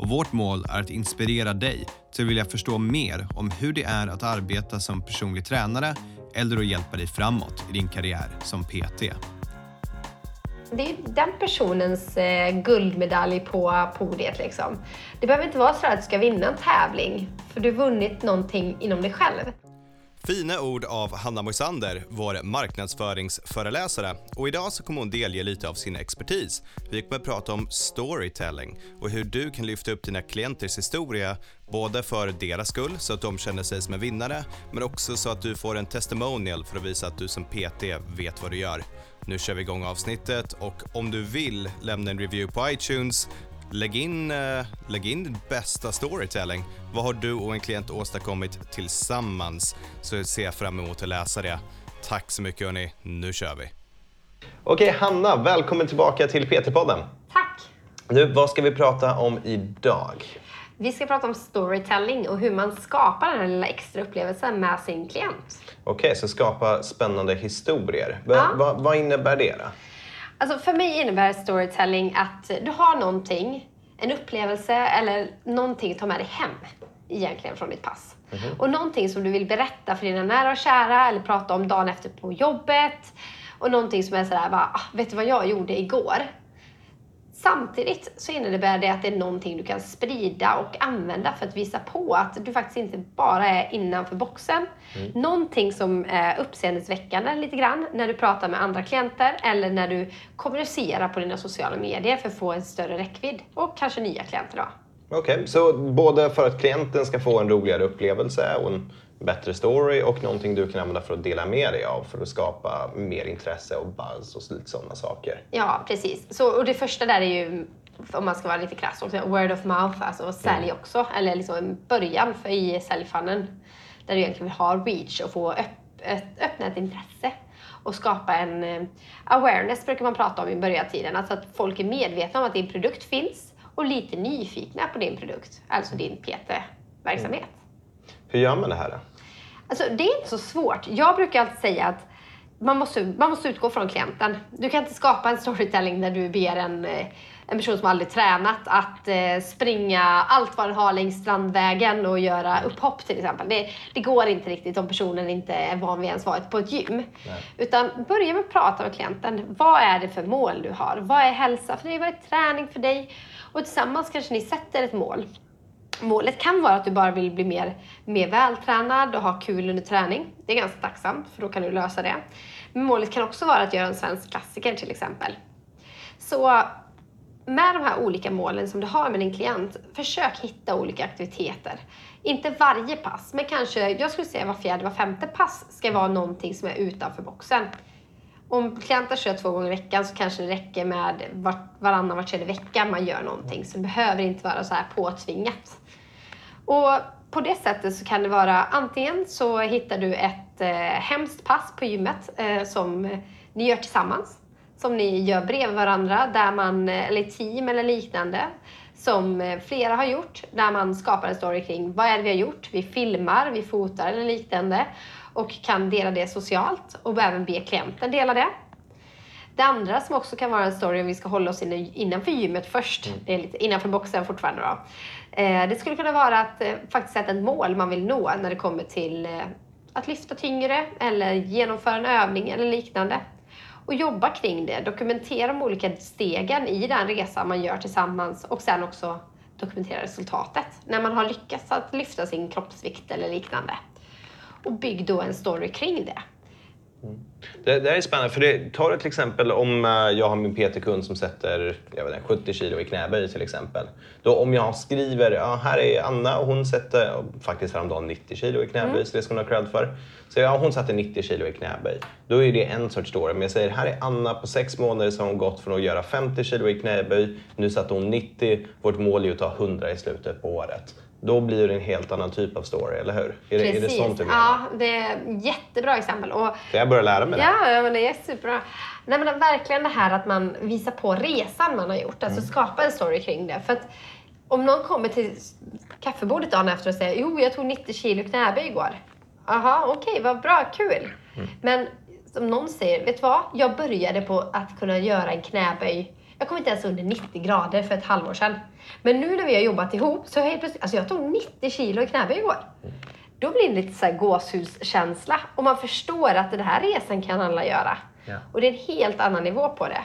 och vårt mål är att inspirera dig till att vilja förstå mer om hur det är att arbeta som personlig tränare eller att hjälpa dig framåt i din karriär som PT. Det är den personens eh, guldmedalj på podiet. Liksom. Det behöver inte vara så att du ska vinna en tävling, för du har vunnit någonting inom dig själv. Fina ord av Hanna Moisander, vår marknadsföringsföreläsare. Och idag så kommer hon delge lite av sin expertis. Vi kommer att prata om storytelling och hur du kan lyfta upp dina klienters historia både för deras skull, så att de känner sig som en vinnare, men också så att du får en testimonial för att visa att du som PT vet vad du gör. Nu kör vi igång avsnittet och om du vill lämna en review på iTunes Lägg in, uh, lägg in din bästa storytelling. Vad har du och en klient åstadkommit tillsammans? Så ser jag fram emot att läsa det. Tack så mycket hörni, nu kör vi. Okej Hanna, välkommen tillbaka till PT-podden. Tack! Nu, vad ska vi prata om idag? Vi ska prata om storytelling och hur man skapar den här lilla extra upplevelsen med sin klient. Okej, så skapa spännande historier. Va, ja. va, vad innebär det då? Alltså för mig innebär storytelling att du har någonting, en upplevelse eller någonting att ta med dig hem egentligen från ditt pass. Mm -hmm. Och någonting som du vill berätta för dina nära och kära eller prata om dagen efter på jobbet. Och någonting som är sådär, bara, ah, vet du vad jag gjorde igår? Samtidigt så innebär det att det är någonting du kan sprida och använda för att visa på att du faktiskt inte bara är innanför boxen. Mm. Någonting som är uppseendeväckande lite grann när du pratar med andra klienter eller när du kommunicerar på dina sociala medier för att få en större räckvidd och kanske nya klienter då. Okej, okay, så både för att klienten ska få en roligare upplevelse och en bättre story och någonting du kan använda för att dela med dig av för att skapa mer intresse och buzz och lite sådana saker. Ja, precis. Så, och det första där är ju, om man ska vara lite krass, word of mouth, alltså sälj mm. också. Eller liksom en början för i säljfunnen. Där du egentligen vill ha reach och få öpp, ett, öppna ett intresse och skapa en uh, awareness brukar man prata om i början Alltså att folk är medvetna om att din produkt finns och lite nyfikna på din produkt, alltså din PT-verksamhet. Mm. Hur gör man det här då? Alltså, det är inte så svårt. Jag brukar alltid säga att man måste, man måste utgå från klienten. Du kan inte skapa en storytelling där du ber en, eh, en person som aldrig tränat att eh, springa allt vad den har längs Strandvägen och göra upphopp till exempel. Det, det går inte riktigt om personen inte är van vid ens varit på ett gym. Nej. Utan börja med att prata med klienten. Vad är det för mål du har? Vad är hälsa för dig? Vad är träning för dig? Och tillsammans kanske ni sätter ett mål. Målet kan vara att du bara vill bli mer, mer vältränad och ha kul under träning. Det är ganska tacksamt, för då kan du lösa det. Men målet kan också vara att göra en svensk klassiker till exempel. Så med de här olika målen som du har med din klient, försök hitta olika aktiviteter. Inte varje pass, men kanske, jag skulle säga var fjärde, var femte pass ska vara någonting som är utanför boxen. Om klienter kör två gånger i veckan så kanske det räcker med var, varannan, var tredje vecka man gör någonting. Så det behöver inte vara så här påtvingat. Och på det sättet så kan det vara antingen så hittar du ett eh, hemskt pass på gymmet eh, som ni gör tillsammans. Som ni gör bredvid varandra, där man, eh, eller team eller liknande. Som eh, flera har gjort, där man skapar en story kring vad är det vi har gjort. Vi filmar, vi fotar eller liknande. Och kan dela det socialt och även be klienten dela det. Det andra som också kan vara en story, om vi ska hålla oss innanför gymmet först, mm. det är lite innanför boxen fortfarande då. Eh, det skulle kunna vara att eh, faktiskt sätta ett mål man vill nå när det kommer till eh, att lyfta tyngre eller genomföra en övning eller liknande. Och jobba kring det, dokumentera de olika stegen i den resa man gör tillsammans och sen också dokumentera resultatet när man har lyckats att lyfta sin kroppsvikt eller liknande. Och bygg då en story kring det. Mm. Det, det är spännande, för det, tar du till exempel om eh, jag har min PT-kund som sätter jag vet inte, 70 kilo i knäböj till exempel. Då om jag skriver, ja här är Anna och hon sätter faktiskt häromdagen 90 kilo i knäböj, mm. så det ska hon ha cred för. Så ja, hon satte 90 kilo i knäböj. Då är det en sorts story. Men jag säger, här är Anna på sex månader som hon gått från att göra 50 kilo i knäböj, nu satte hon 90. Vårt mål är att ta 100 i slutet på året. då blir det en helt annan typ av story, eller hur? Är, det, är det sånt du menar? Ja, det är ett jättebra exempel. Och, jag börja lära mig det? ja, ja, men det är superbra. Nej, men verkligen det här att man visar på resan man har gjort. Alltså skapa en story kring det. För att om någon kommer till kaffebordet dagen efter och säger jo, jag tog 90 kilo knäböj igår. Jaha, okej, vad bra, kul. Men som någon säger, vet du vad? Jag började på att kunna göra en knäböj. Jag kom inte ens under 90 grader för ett halvår sedan. Men nu när vi har jobbat ihop så har jag helt plötsligt, alltså jag tog 90 kilo i knäböj igår. Då blir det lite så här gåshuskänsla och man förstår att den här resan kan alla göra. Ja. Och det är en helt annan nivå på det.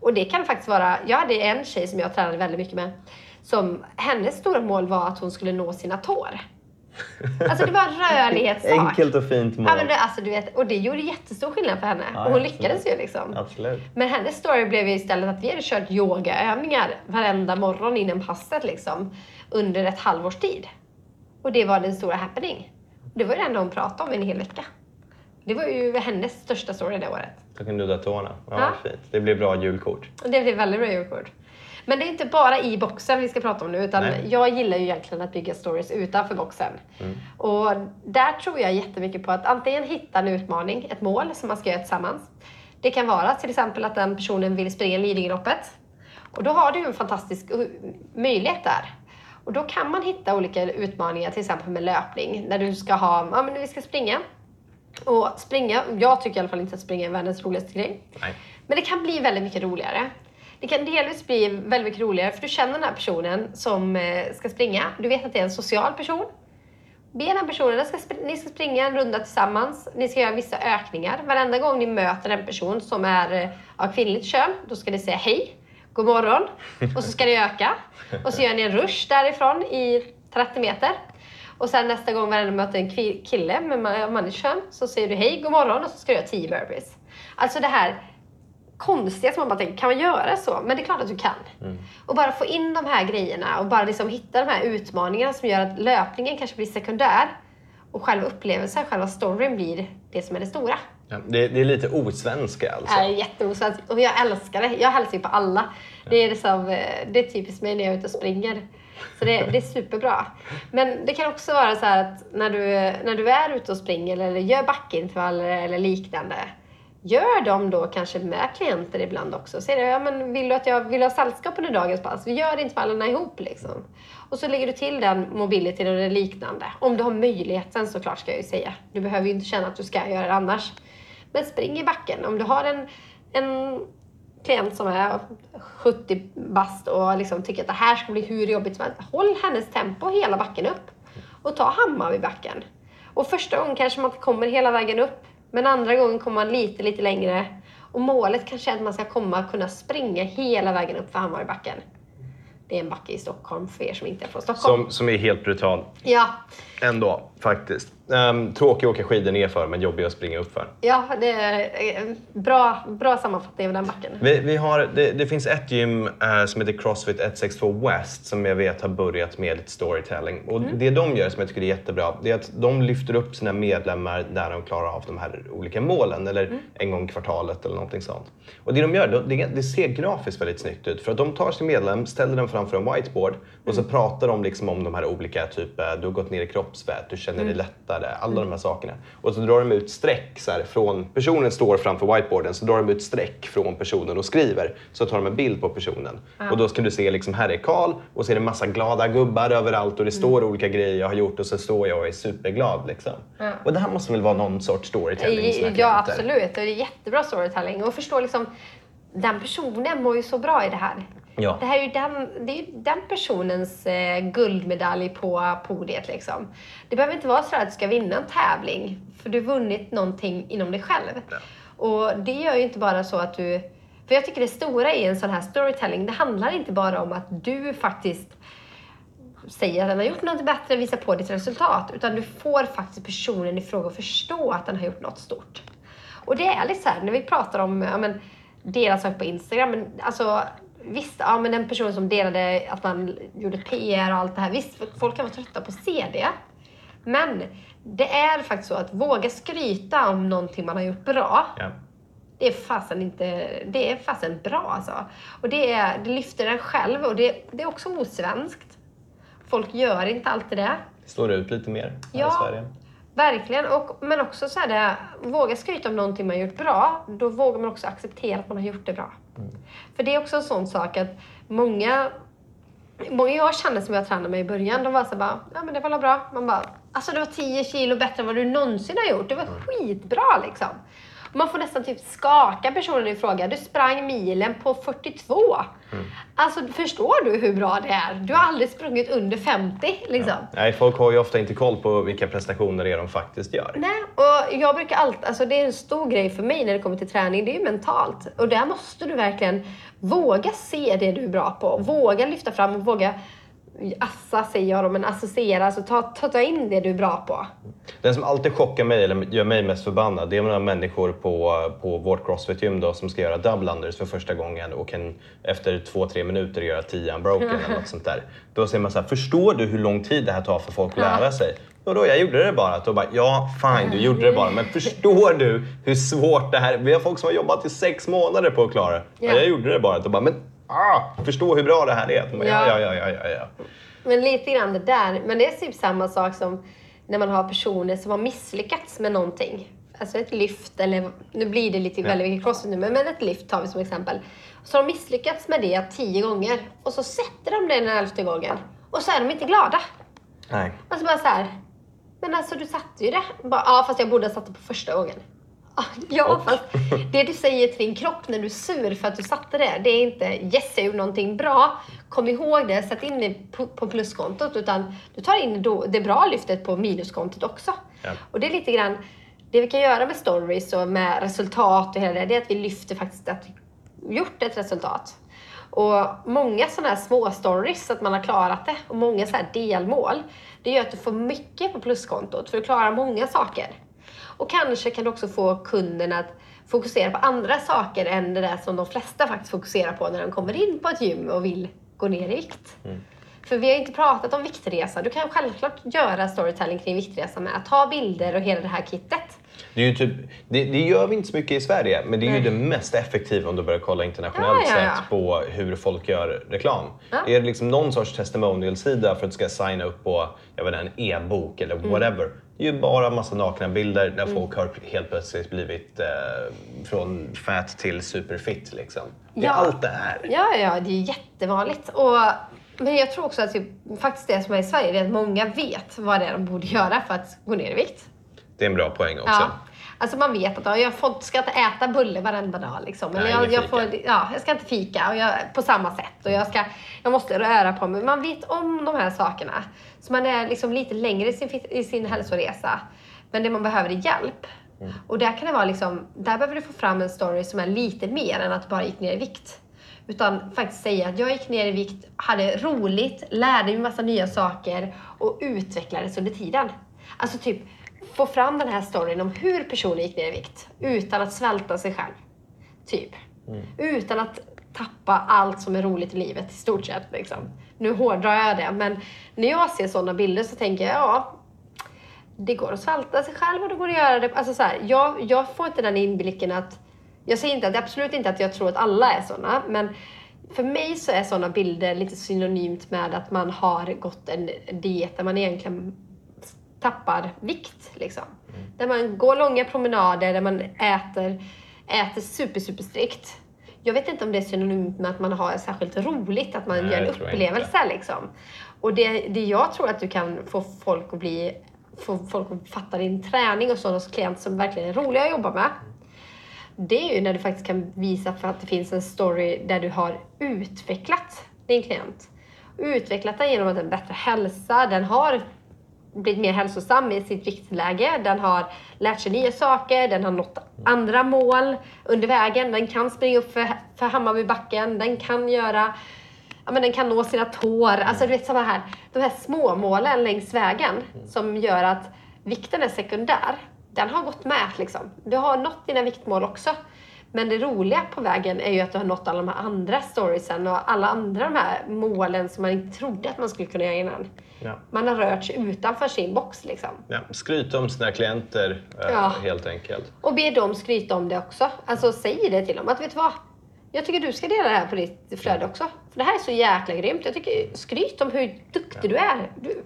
Och det kan faktiskt vara, jag hade en tjej som jag tränade väldigt mycket med, som hennes stora mål var att hon skulle nå sina tår. Alltså det var en rörlighetssak. Enkelt och fint mål. Ja, men det, alltså, du vet, och det gjorde jättestor skillnad för henne. Ja, och hon absolut. lyckades ju liksom. Absolut. Men hennes story blev ju istället att vi hade kört yogaövningar varenda morgon innan passet liksom, under ett halvårs tid. Och det var den stora happening. Det var ju det enda hon pratade om en hel vecka. Det var ju hennes största story det året. Så kan du nudda tårna. Ja, Ja. fint. Det blir bra julkort. Det blev väldigt bra julkort. Men det är inte bara i boxen vi ska prata om nu, utan Nej. jag gillar ju egentligen att bygga stories utanför boxen. Och där tror jag jättemycket på att antingen hitta en utmaning, ett mål som man ska göra tillsammans. Det kan vara till exempel att den personen vill springa Lidingöloppet. Och då har du ju en fantastisk möjlighet där. Och då kan man hitta olika utmaningar, till exempel med löpning, när du ska ha, ja men vi ska springa. Och springa, jag tycker i alla fall inte att springa är världens roligaste grej. Nej. Men det kan bli väldigt mycket roligare. Det kan delvis bli väldigt mycket roligare för du känner den här personen som eh, ska springa. Du vet att det är en social person. Be den personen, ni ska, ni ska springa en runda tillsammans. Ni ska göra vissa ökningar. Varenda gång ni möter en person som är eh, av kvinnligt kön, då ska ni säga hej, god morgon och så ska ni öka. Och så gör ni en rush därifrån i 30 meter. Och sen nästa gång varenda möter en kille med ma- manligt kön så säger du hej, god morgon och så ska du göra 10 burpees. Alltså det här konstiga som man bara tänker, kan man göra så? Men det är klart att du kan. Och bara få in de här grejerna och bara liksom hitta de här utmaningarna som gör att löpningen kanske blir sekundär och själva upplevelsen, själva storyn blir det som är det stora. Ja, det, det är lite osvenska alltså. Är jätteosvenskt och jag älskar det. Jag hälsar ju på alla. Det är, liksom, det är typiskt mig när jag är ute och springer. Så det, det är superbra. Men det kan också vara så här att när du, när du är ute och springer eller gör backintervaller eller liknande. Gör dem då kanske med klienter ibland också. Säg det, ja, men vill du att jag vill ha sällskap under dagens pass? Vi gör intervallerna ihop liksom. Och så lägger du till den mobility eller liknande. Om du har möjligheten såklart ska jag ju säga. Du behöver ju inte känna att du ska göra det annars. Men spring i backen. Om du har en, en klient som är 70 bast och liksom tycker att det här ska bli hur jobbigt som helst. Håll hennes tempo hela backen upp. Och ta hammar vid backen. Och första gången kanske man inte kommer hela vägen upp. Men andra gången kommer man lite, lite längre. Och målet kanske är att man ska komma kunna springa hela vägen upp för Hammarbybacken. Det är en backe i Stockholm för er som inte är från Stockholm. Som, som är helt brutal. Ja, Ändå, faktiskt. Um, tråkig att åka skidor ner för, men jobbig att springa upp för. ja det är eh, bra, bra sammanfattning av den backen. Vi, vi har, det, det finns ett gym eh, som heter Crossfit 162 West som jag vet har börjat med lite storytelling. Och Mm. Det de gör som jag tycker är jättebra, det är att de lyfter upp sina medlemmar där de klarar av de här olika målen. Eller Mm. en gång i kvartalet eller någonting sånt. Och det de gör, det, det ser grafiskt väldigt snyggt ut. För att de tar sin medlem, ställer den framför en whiteboard och så Mm. pratar de liksom om de här olika, typ eh, du har gått ner i kroppsfett, du känner Mm. dig lättare, alla de här sakerna. Och så drar de ut streck så här, från, personen står framför whiteboarden, så drar de ut streck från personen och skriver. Så tar de en bild på personen. Och då ska du se, liksom, här är Karl och så är det massa glada gubbar överallt och det står olika grejer jag har gjort och så står jag och är superglad. Liksom. Och det här måste väl vara någon sorts storytelling? i Ja, absolut. Det är jättebra storytelling. Och förstå liksom, den personen mår ju så bra i det här. Ja. Det här är ju den, det är den personens eh, guldmedalj på podiet. Liksom. Det behöver inte vara så att du ska vinna en tävling, för du har vunnit någonting inom dig själv. Ja. Och det gör ju inte bara så att du... För jag tycker det stora i en sån här storytelling, det handlar inte bara om att du faktiskt säger att den har gjort något bättre, visar på ditt resultat. Utan du får faktiskt personen i fråga att förstå att den har gjort något stort. Och det är lite så här, när vi pratar om ja, men, deras sak på Instagram, men alltså visst, ja men en person som delade att man gjorde PR och allt det här, visst, folk kan vara trötta på att se det. Men det är faktiskt så att våga skryta om någonting man har gjort bra, Ja. det är fasen inte, det är fasen bra alltså. Och det, är, det lyfter en själv och det, det är också osvenskt. folk gör inte alltid det. Står ut lite mer här Ja. i Sverige. Verkligen, och, men också så här det, våga skryta om någonting man gjort bra, då vågar man också acceptera att man har gjort det bra. För det är också en sån sak att många, många jag kände som jag tränade med i början, de var så bara, ja men det var bra. Man bara, alltså det var 10 kilo bättre än vad du någonsin har gjort. Det var skitbra liksom. Man får nästan typ skaka personen i fråga. Du sprang milen på 42. Alltså förstår du hur bra det är? Du har aldrig sprungit under 50 liksom. Nej, folk har ju ofta inte koll på vilka prestationer det är de faktiskt gör. Nej, och jag brukar alltid, alltså det är en stor grej för mig när det kommer till träning, det är ju mentalt. Och där måste du verkligen våga se det du är bra på. Våga lyfta fram och våga assa säger jag då, men associera, alltså ta, ta, ta in det du är bra på. Den som alltid chockar mig, eller gör mig mest förbannad, det är några människor på, på vårt crossfit-gym då, som ska göra double unders för första gången och kan efter två, tre minuter göra 10 unbroken eller något sånt där. Då säger man så här, förstår du hur lång tid det här tar för folk att lära sig? Och då, jag gjorde det bara. Då bara, ja fine, du gjorde det bara. Men förstår du hur svårt det här är? Vi har folk som har jobbat i sex månader på att klara det. Ja. Ja. jag gjorde det bara. Då bara, men ah, förstå hur bra det här är. Bara, Ja, ja, Ja. ja, ja, ja. Men lite grann det där. Men det är typ samma sak som när man har personer som har misslyckats med någonting. Alltså ett lyft eller, nu blir det lite väldigt mycket crossfit nu, men men ett lyft tar vi som exempel. Så har de misslyckats med det tio gånger och så sätter de det den elfte gången och så är de inte glada. Nej. Alltså bara så här. Men alltså du satte ju det. Bara, ja fast jag borde ha satt det på första gången. Ah, Ja fast det du säger till din kropp när du är sur för att du satte det. Det är inte yes jag gjorde någonting bra. Kom ihåg det, sätt in det på, pluskontot. Utan du tar in det bra lyftet på minuskontot också. Ja. Och det är lite grann det vi kan göra med stories och med resultat och hela det. Det är att vi lyfter faktiskt att vi gjort ett resultat. Och många sådana här små stories, att man har klarat det, och många så här delmål, det gör att du får mycket på pluskontot, för du klarar många saker. Och kanske kan du också få kunden att fokusera på andra saker än det där som de flesta faktiskt fokuserar på när de kommer in på ett gym och vill gå ner i vikt. Mm. För vi har inte pratat om viktresa. Du kan självklart göra storytelling kring viktresa med. Ta bilder och hela det här kittet. Det, är ju typ, det, det gör vi inte så mycket i Sverige, men det är ju Nej. det mest effektiva om du börjar kolla internationellt Ja, ja, ja. sett på hur folk gör reklam. Är det liksom någon sorts testimonial-sida för att du ska signa upp på jag vet en e-bok eller Mm. whatever. Det är ju bara massa nakna bilder där folk har helt plötsligt blivit eh, från fat till superfit. Liksom. Det är Ja. allt det är. Ja, ja, det är jättevanligt. Och, men jag tror också att typ, faktiskt det som är i Sverige det är att många vet vad det är de borde göra för att gå ner i vikt. Det är en bra poäng också. Ja. Alltså man vet att ja, jag får, ska inte äta bulle varenda dag. Liksom. Nej, jag, jag, får, ja, jag ska inte fika och jag, på samma sätt. Och jag, ska, jag måste röra på mig. Man vet om de här sakerna. Så man är liksom lite längre i sin, i sin hälsoresa. Men det man behöver är hjälp. Mm. Och där kan det vara liksom, där behöver du få fram en story som är lite mer än att bara gick ner i vikt. Utan faktiskt säga att jag gick ner i vikt, hade roligt, lärde mig massa nya saker och utvecklades under tiden. Alltså typ få fram den här storyn om hur personen gick ner i vikt utan att svälta sig själv. Typ. Utan att tappa allt som är roligt i livet i stort sett. Liksom. Nu hårdrar jag det, men när jag ser sådana bilder så tänker jag ja, det går att svälta sig själv och det går att göra det. Alltså så här, jag, jag får inte den inblicken att... Jag säger inte att, absolut inte att jag tror att alla är sådana, men för mig så är sådana bilder lite synonymt med att man har gått en diet där man egentligen tappar vikt. Liksom. Där man går långa promenader, där man äter, äter super, super strikt. Jag vet inte om det är synonymt med att man har särskilt roligt, att man Nej, gör en det upplevelse. Liksom. Och det, det jag tror att du kan få folk att bli få folk att fatta din träning och sådana klient som verkligen är roliga att jobba med. Det är ju när du faktiskt kan visa för att det finns en story där du har utvecklat din klient. Utvecklat den genom att den bättre hälsa, den har blivit mer hälsosam i sitt viktläge, den har lärt sig nya saker, den har nått andra mål under vägen, den kan springa upp för, för Hammarbybacken, den kan göra Ja, men den kan nå sina tår. Alltså du vet sådana här, de här små målen längs vägen som gör att vikten är sekundär. Den har gått med liksom. Du har nått dina viktmål också. Men det roliga på vägen är ju att du har nått alla de här andra storiesen och alla andra de här målen som man inte trodde att man skulle kunna göra innan. Ja. Man har rört sig utanför sin box liksom. Ja, skryta om sina klienter eh, Ja. helt enkelt. Och be dem skryta om det också. Alltså säg det till dem. Att vet du vad? Jag tycker du ska dela det här på ditt flöde också. För det här är så jäkla grymt. Jag tycker skryt om hur duktig du är. Du,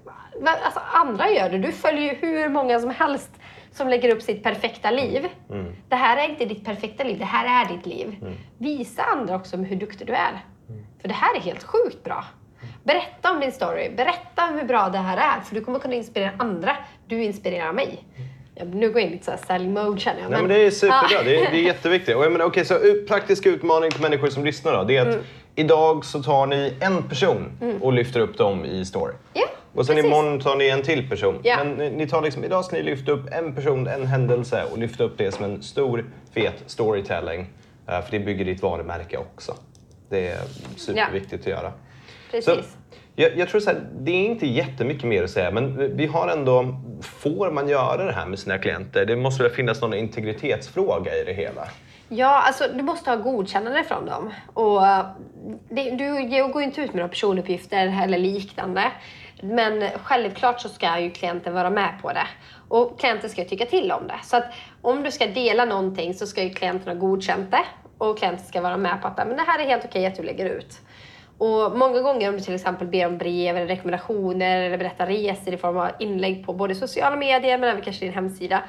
alltså, andra gör det. Du följer ju hur många som helst som lägger upp sitt perfekta liv. Mm. Det här är inte ditt perfekta liv, det här är ditt liv. Mm. Visa andra också hur duktig du är. Mm. För det här är helt sjukt bra. Berätta om din story. Berätta hur bra det här är. För du kommer kunna inspirera andra. Du inspirerar mig. Ja, nu går jag in lite så sälj mode känner jag. Nej, men, det är superbra. Ja. Det, är, det är jätteviktigt. Och jag menar, okay, så praktisk utmaning till människor som lyssnar då. Det är att mm. idag så tar ni en person mm. och lyfter upp dem i story. Ja, och sen precis. imorgon tar ni en till person. Ja. Men ni, ni tar liksom, idag ska ni lyfta upp en person, en händelse och lyfta upp det som en stor fet storytelling. Uh, för det bygger ditt varumärke också. Det är superviktigt ja. att göra. Precis. Så, jag, jag, tror så här, det är inte jättemycket mer att säga, men vi har ändå, får man göra det här med sina klienter? Det måste väl finnas någon integritetsfråga i det hela? Ja, alltså du måste ha godkännande från dem. Och det, du går inte ut med några personuppgifter eller liknande. Men självklart så ska ju klienten vara med på det. Och klienten ska tycka till om det. Så att om du ska dela någonting så ska ju klienten ha godkänt det. Och klienten ska vara med på att men det här är helt okej att du lägger ut. Och många gånger om du till exempel ber om brev eller rekommendationer eller berättar resor i form av inlägg på både sociala medier men även kanske din hemsida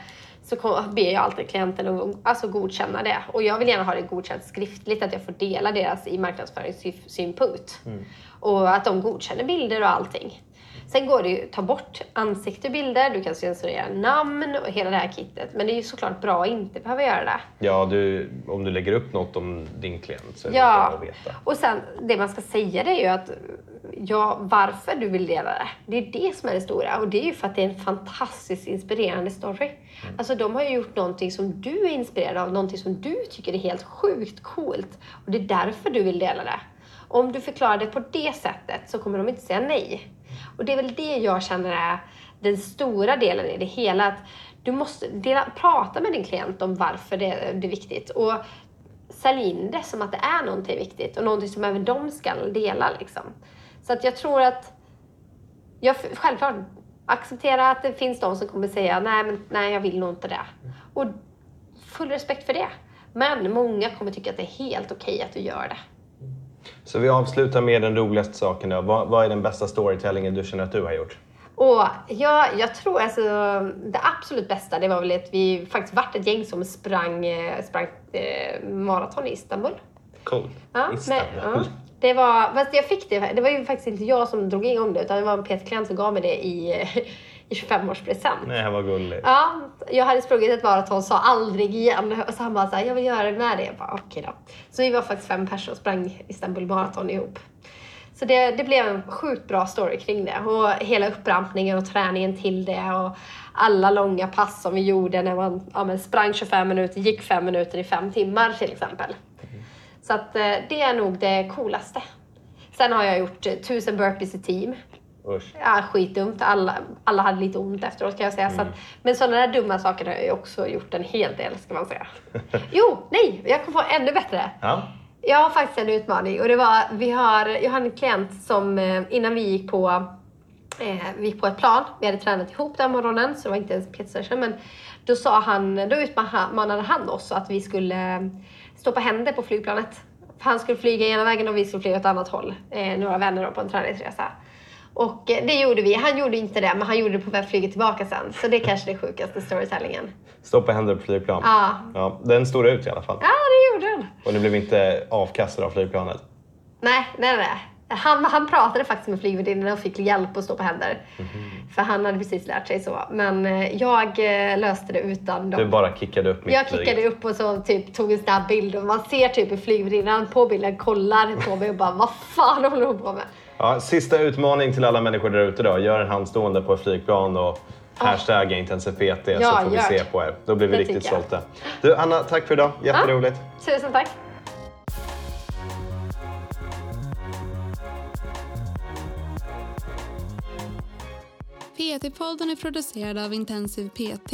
så ber jag alltid klienten att alltså godkänna det. Och jag vill gärna ha det godkänt skriftligt, att jag får dela deras i marknadsföringssynpunkt. Mm. Och att de godkänner bilder och allting. Sen går det ju att ta bort ansiktebilder, du kan censurera namn och hela det här kittet. Men det är ju såklart bra att inte behöva göra det. Ja, du, om du lägger upp något om din klient så är det ja. bra att veta. Och sen det man ska säga det är ju att ja, varför du vill dela det. Det är det som är det stora. Och det är ju för att det är en fantastiskt inspirerande story. Mm. Alltså de har ju gjort någonting som du är inspirerad av, någonting som du tycker är helt sjukt coolt. Och det är därför du vill dela det. Om du förklarar det på det sättet så kommer de inte säga nej. Och det är väl det jag känner är den stora delen i det hela. Att du måste dela, prata med din klient om varför det, det är viktigt. Och sälj in det som att det är någonting viktigt och någonting som även de ska dela. Liksom. Så att jag tror att, jag, självklart, acceptera att det finns de som kommer säga nej, men, nej jag vill nog inte det. Och full respekt för det. Men många kommer tycka att det är helt okej okay att du gör det. Så vi avslutar med den roligaste saken då. Vad, vad är den bästa storytellingen du känner att du har gjort? Och ja, jag tror alltså det absolut bästa det var väl att vi faktiskt vart ett gäng som sprang, eh, sprang eh, maraton i Istanbul. Coolt. Ja, Istanbul. Men, ja, det var, fast jag fick det, det var ju faktiskt inte jag som drog igång det utan det var en PT-klient som gav mig det i i 25-årspresent. Nej, vad gulligt. Ja, jag hade sprungit ett maraton sa aldrig igen. Och så han bara så här, jag vill göra det med dig. Jag bara, okej då. Så vi var faktiskt fem personer och sprang Istanbul maraton ihop. Så det, det blev en sjukt bra story kring det. Och hela upprampningen och träningen till det. Och alla långa pass som vi gjorde när man ja, sprang 25 minuter, gick 5 minuter i 5 timmar till exempel. Mm. Så att eh, det är nog det coolaste. Sen har jag gjort tusen burpees i team. Usch. Ja, skitdumt. Alla, alla hade lite ont efteråt kan jag säga. Mm. Så att, men sådana där dumma saker har jag också gjort en hel del ska man säga. jo, nej, jag kom på ännu bättre. Ja. Jag har faktiskt en utmaning och det var, vi har, jag har en klient som eh, innan vi gick på eh, vi gick på ett plan, vi hade tränat ihop den morgonen så det var inte ens PT-session men då sa han, då utmanade han oss att vi skulle eh, stå på händer på flygplanet. För han skulle flyga ena vägen och vi skulle flyga åt annat håll. Några vänner på en träningsresa. Och eh, det gjorde vi. Han gjorde inte det, men han gjorde det på flyget tillbaka sen. Så det är kanske är det sjukaste storytellingen. Stå på händer på flygplan. Ja. ja. Den stod ut i alla fall. Ja, det gjorde den. Och ni blev inte avkastade av flygplanet? Nej, nej, nej. Han, han pratade faktiskt med flygvärdinnan och fick hjälp att stå på händer. Mm. För han hade precis lärt sig så. Men eh, jag eh, löste det utan dem. Du bara kickade upp mitt Jag kickade flyget. upp och så typ tog en snabb bild och man ser typ hur flygvärdinnan på bilden kollar på mig och bara vad fan håller hon på med? Ja, sista utmaning till alla människor där ute då. Gör en handstående på ett flygplan och hashtagga ah. intensiv PT ja, så får vi se på er. Då blir vi det riktigt stolta. Du Anna, tack för idag. Jätteroligt. Ja, tusen tack. PT-podden är producerad av Intensiv PT.